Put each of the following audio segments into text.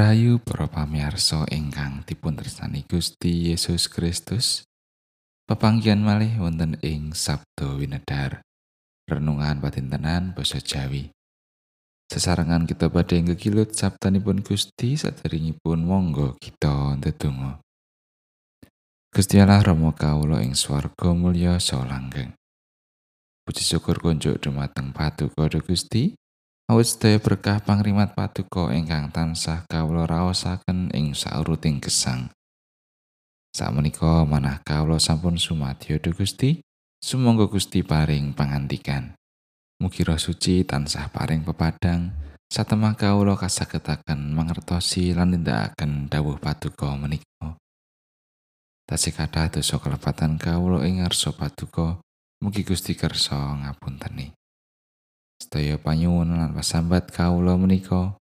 Rahayu para pamirsa ingkang dipun Gusti Yesus Kristus. Pepanggihan malih wonten ing Sabdo Winedar. Renungan patintenan basa Jawi. Sesarengan kita badhe ngegilut sabdanipun Gusti saderengipun monggo kita ndedonga. Gusti Allah Rama kawula ing swarga mulya saha langgeng. Puji syukur kunjuk dumateng Paduka Gusti. Awit sedaya berkah pangrimat paduka ingkang tansah kawula raosaken ing sauruting gesang. Sakmenika manah kawula sampun sumadyo Gusti, sumangga Gusti paring pangantikan. Mugi roh suci tansah paring pepadang, satemah kawula kasagetaken mangertosi lan nindakaken dawuh paduka menika. Tasih kathah dosa kelepatan kawula ing ngarsa paduka, mugi Gusti kersa ngapunteni. Sedaya panyuwun lan pasambat kawula menika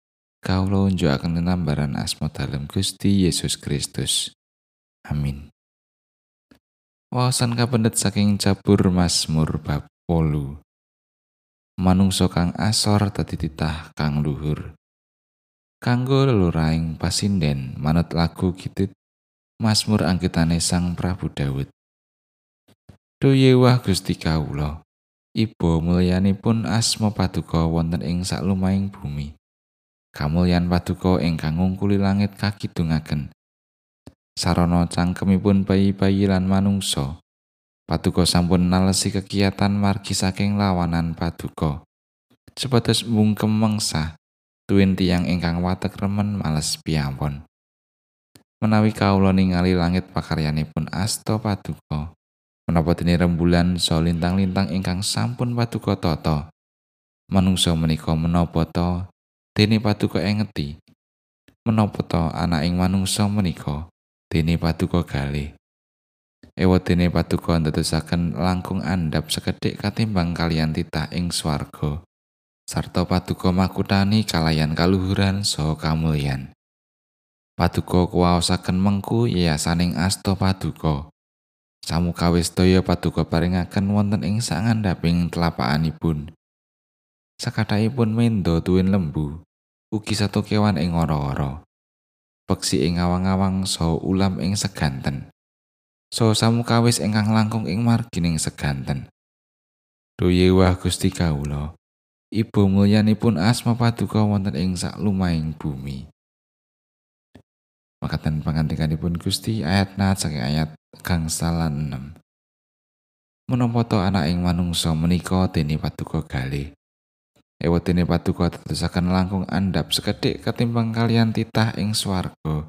kawula unjukaken tinambaran asma dalem Gusti Yesus Kristus. Amin. Wawasan kapendet saking cabur Mazmur bab 8. Manungsa kang asor dadi titah kang luhur. Kanggo leluraing pasinden manut lagu kitit Mazmur anggitane Sang Prabu Daud. Duye wah Gusti kawula. Ibu mulyanipun asma paduka wonten ing saklumahing bumi. Kamulyan paduka ingkang ngungkuli langit kakidungaken. Sarana cangkemipun bayi-bayi lan manungsa. Paduka sampun nalesi kegiatan margi saking lawanan paduka. Supados mungkem mangsa tuwin tiyang ingkang watek remen males piampun. Menawi kawula ningali langit pakaryanipun asta paduka. Menapa dene rembulan so lintang-lintang ingkang sampun paduka tata? Manungsa menika menapa to dene paduka engeti menapa to ana ing manungsa menika dene paduka galih? Ewa dene paduka ndadosaken langkung andhap sekedhik katimbang kalian titah ing swarga sarta paduka makutani kalayan kaluhuran so kamulyan. Paduka kuwaosaken mengku yayasaning asta paduka Samukawis daya paduka paringaken wonten ing sangandhaping telapakanipun. Sakathahipun mendo tuwin lembu, ugi satu kewan ing ora-ora. Peksi ing awang-awang so ulam ing seganten. So samukawis ingkang langkung ing margining seganten. Duye wah Gusti kawula. Ibu mulyanipun asma paduka wonten ing saklumahing bumi. Makatan pangantikanipun Gusti ayat nat saking ayat gangsalan 6. Menapa to anak ing manungsa menika dene paduka galih. Ewa paduka tetesaken langkung andhap sekedhik ketimbang kalian titah ing swarga.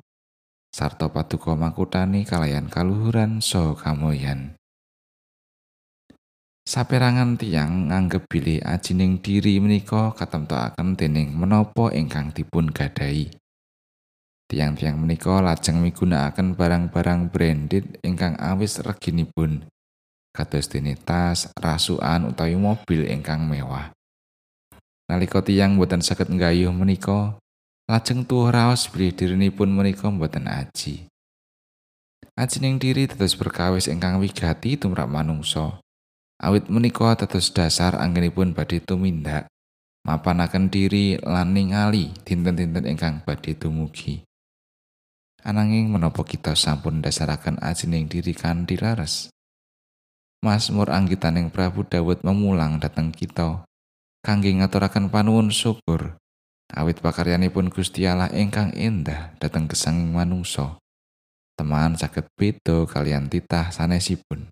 Sarta paduka makutani kalayan kaluhuran so kamulyan. Saperangan tiang nganggep bilih ajining diri menika katemtokaken dening menapa ingkang dipun gadahi. Tiang-tiang menika lajeng migunakaken barang-barang branded ingkang awis reginipun. Kados dene tas, rasukan utawi mobil ingkang mewah. Nalika tiang boten saged nggayuh menika, lajeng tuwuh raos bilih dirinipun menika boten aji. Ajining diri tetes berkawis ingkang wigati tumrap manungsa. Awit menika tetes dasar anggenipun badhe tumindak. Mapanaken diri lan ningali dinten-dinten ingkang badhe dumugi. Ananging menapa kita sampun dasaraken ajining diri kanthi laras. Mazmur anggitaning Prabu Dawud memulang dateng kita kangge ngaturaken panuwun syukur awit pakaryanipun Gusti Allah ingkang endah dateng kesanging manungsa. Teman saged beda kalian titah sanesipun.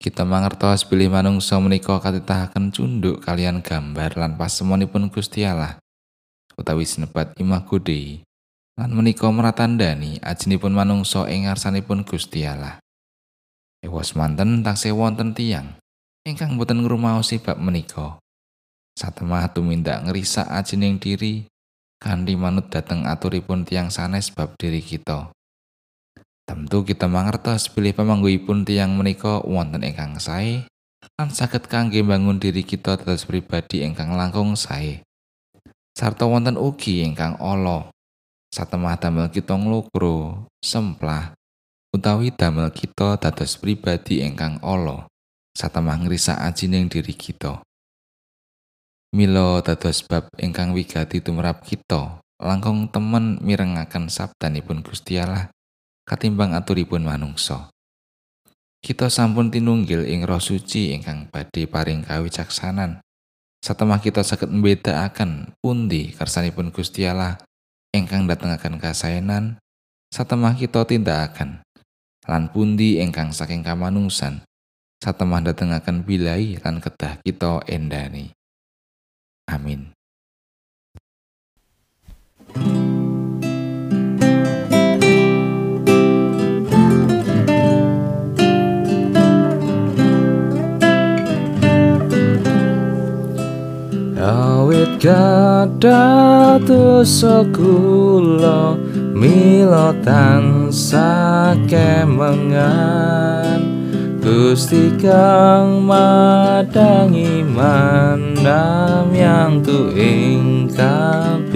Kita mangertos bilih manungsa menika katitahaken cunduk kalian gambar lan pasemonipun Gusti Allah utawi sinebat imago Dei. Lan menika meratandani ajinipun manungsa ing ngarsanipun Gusti Allah. Ewas manten taksih wonten tiyang ingkang boten ngrumaosi bab menika. Satemah tumindak ngrisak ajining diri kanthi manut dhateng aturipun tiyang sanes bab diri kita. Tentu kita mangertos pilih pamangguipun tiyang menika wonten ingkang sae lan saged kangge bangun diri kita tetes pribadi ingkang langkung sae. Sarta wonten ugi ingkang ala satemah damel kita nglokro, semplah, utawi damel kita dados pribadi ingkang ala, satemah ngrisak ajining diri kita. Milo dados bab ingkang wigati tumrap kita langkung temen mirengaken sabdanipun Gusti Allah katimbang aturipun manungsa. Kita sampun tinunggil ing Roh Suci ingkang badhe paring kawicaksanan. Satemah kita saged mbedakaken pundi kersanipun Gusti Allah ingkang datengaken kasaenan, satemah kita tindakaken lan pundi ingkang saking kamanungsan. Satemah datengaken bilai lan kedah kita endani. Amin. Awit kada dosa kula mila tansah kemengan Gusti kang madangi mandam yang tu ing kapingahan